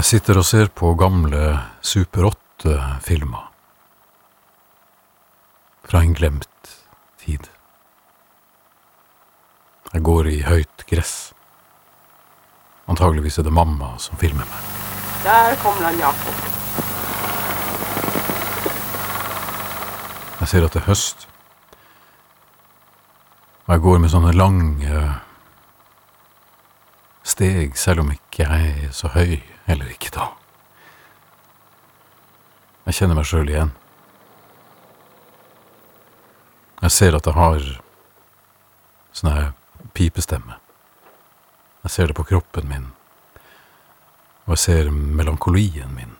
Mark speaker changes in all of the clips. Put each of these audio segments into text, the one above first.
Speaker 1: Jeg sitter og ser på gamle Super 8-filmer. Fra en glemt tid. Jeg går i høyt gress. Antageligvis er det mamma som filmer meg.
Speaker 2: Der kommer han, Jakob.
Speaker 1: Jeg ser at det er høst. Og jeg går med sånne lange steg, selv om ikke jeg er så høy, eller ikke da. Jeg kjenner meg sjøl igjen. Jeg ser at jeg har sånn her pipestemme. Jeg ser det på kroppen min, og jeg ser melankolien min.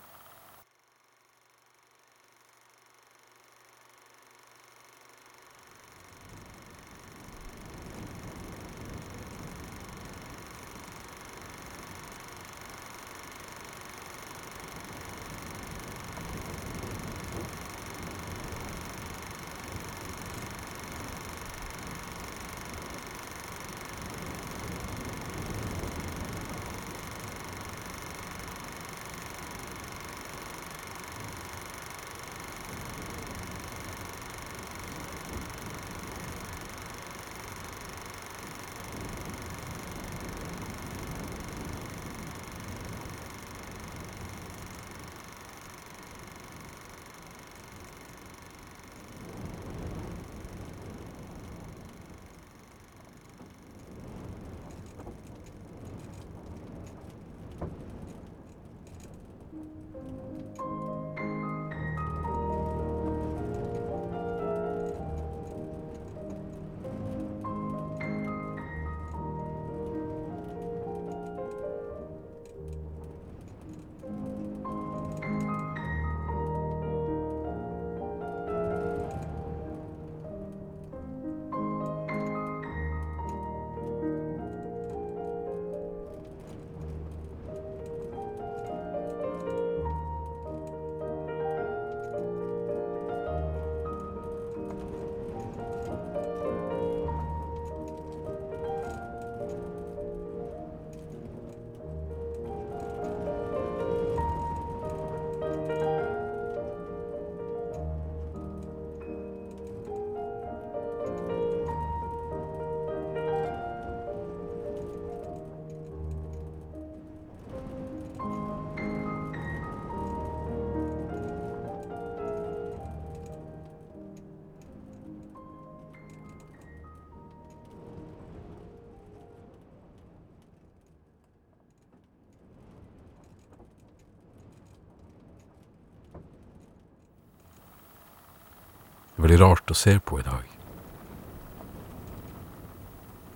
Speaker 1: Veldig rart å se på i dag.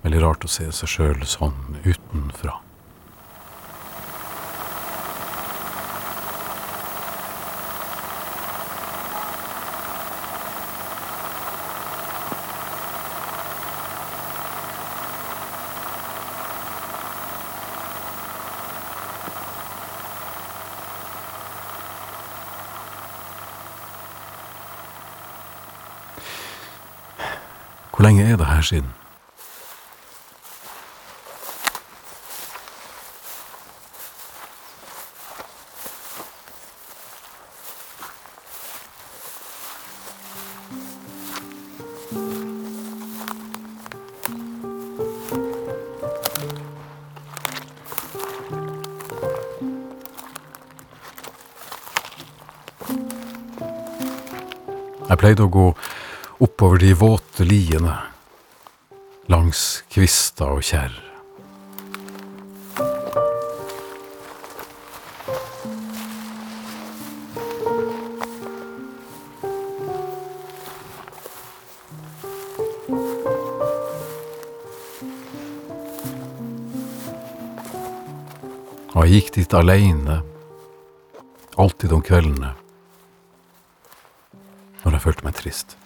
Speaker 1: Veldig rart å se seg sjøl sånn utenfra. Hvor lenge er det her siden? Jeg pleide å gå oppover de våte liene, langs kvista og kjerr. Og jeg gikk dit aleine, alltid om kveldene, når jeg følte meg trist.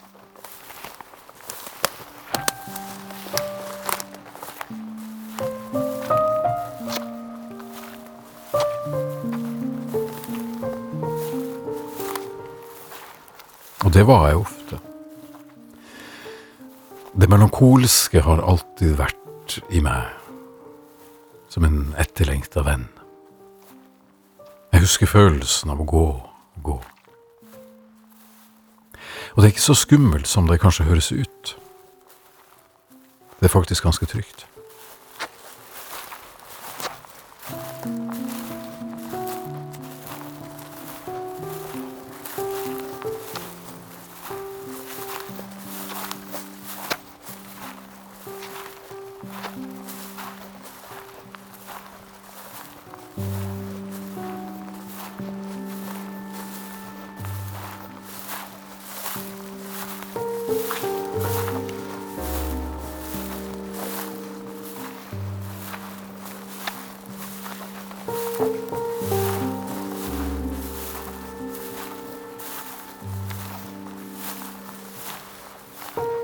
Speaker 1: Det var jeg ofte. Det melankolske har alltid vært i meg, som en etterlengta venn. Jeg husker følelsen av å gå og gå. Og det er ikke så skummelt som det kanskje høres ut. Det er faktisk ganske trygt.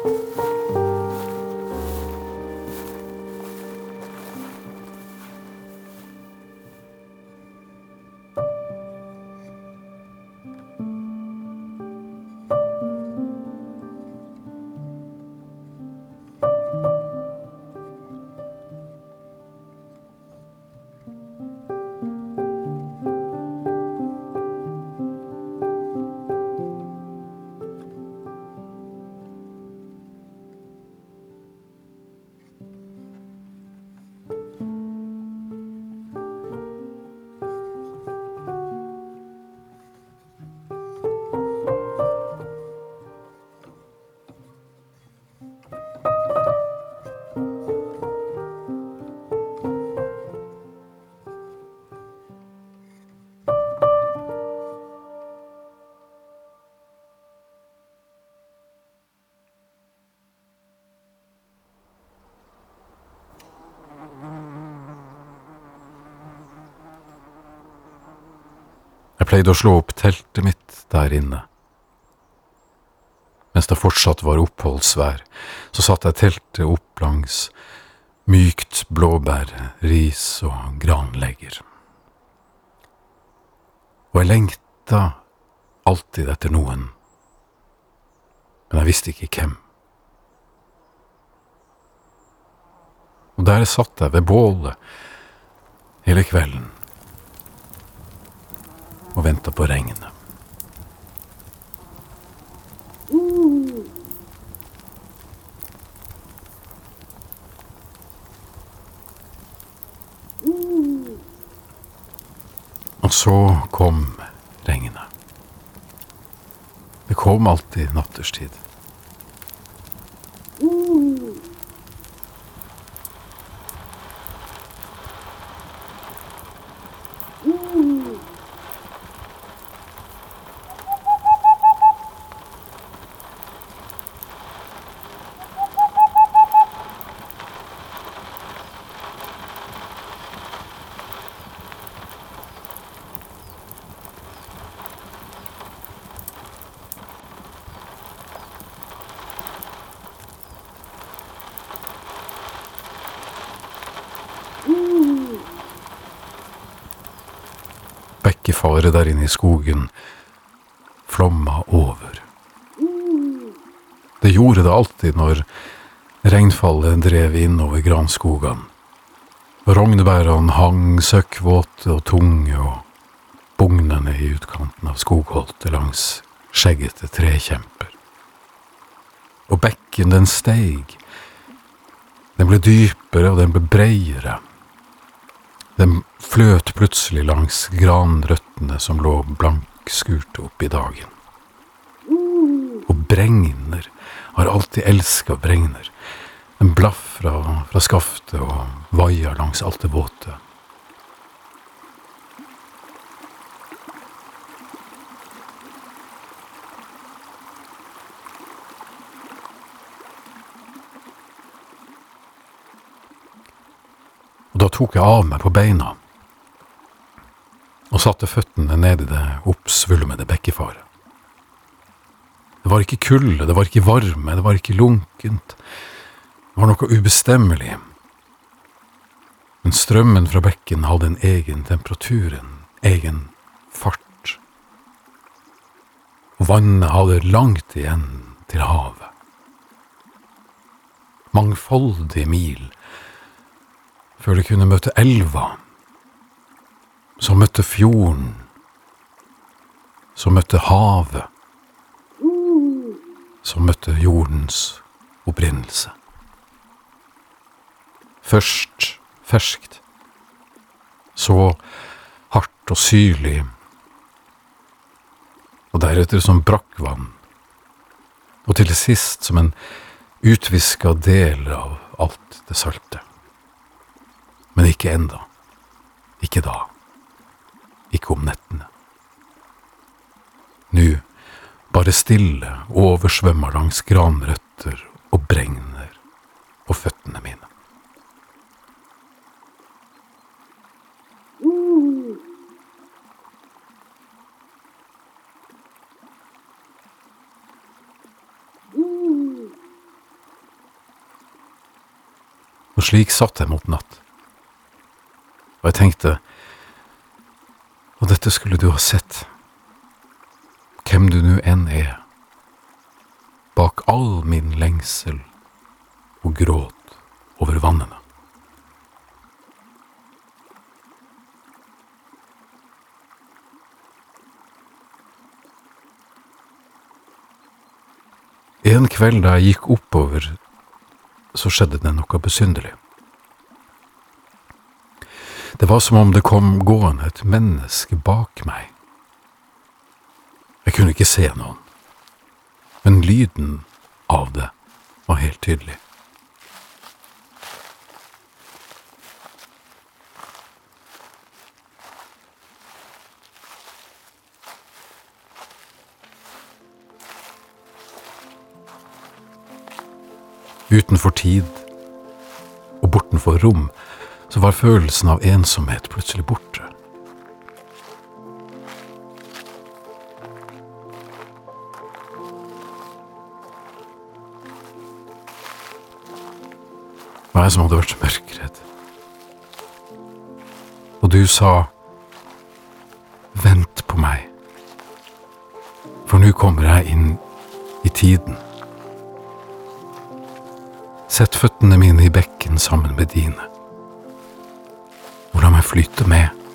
Speaker 1: Jeg pleide å slå opp teltet mitt der inne. Mens det fortsatt var oppholdsvær, så satte jeg teltet opp langs mykt blåbær, ris og granlegger. Og jeg lengta alltid etter noen, men jeg visste ikke hvem. Og der satt jeg ved bålet hele kvelden og venta på regnet. Og så kom regnet. Det kom alltid natterstid. Bekkefaret der inne i skogen flomma over. Det gjorde det alltid når regnfallet drev innover granskogene. Rognebærene hang søkkvåte og tunge og bugnende i utkanten av skogholtet langs skjeggete trekjemper. Og bekken, den steig. Den ble dypere, og den ble breiere. Den fløt plutselig langs granrøttene som lå blankskurt i dagen. Og bregner har alltid elska bregner. Den blafra fra skaftet og vaia langs alt det våte. Og da tok jeg av meg på beina og satte føttene ned i det oppsvulmede bekkefaret. Det var ikke kulde, det var ikke varme, det var ikke lunkent. Det var noe ubestemmelig. Men strømmen fra bekken hadde en egen temperatur, en egen fart. Og vannet hadde langt igjen til havet. Mangfoldige mil før de kunne møte elva, som møtte fjorden som møtte havet, som møtte jordens opprinnelse. Først ferskt, så hardt og syrlig, og deretter som brakkvann, og til sist som en utviska del av alt det salte. Men ikke enda. Ikke da. Ikke om nettene. Nå bare stille oversvømmer langs granrøtter og bregner på føttene mine. Og slik satt jeg mot natt. Og jeg tenkte, og dette skulle du ha sett, hvem du nu enn er, bak all min lengsel og gråt over vannene. En kveld da jeg gikk oppover, så skjedde det noe besynderlig. Det var som om det kom gående et menneske bak meg. Jeg kunne ikke se noen, men lyden av det var helt tydelig. Utenfor tid og bortenfor rom så var følelsen av ensomhet plutselig borte. Hva er det som hadde vært mørkredd. Og du sa, vent på meg, for nå kommer jeg inn i tiden. Sett føttene mine i bekken sammen med dine, og la meg flyte med.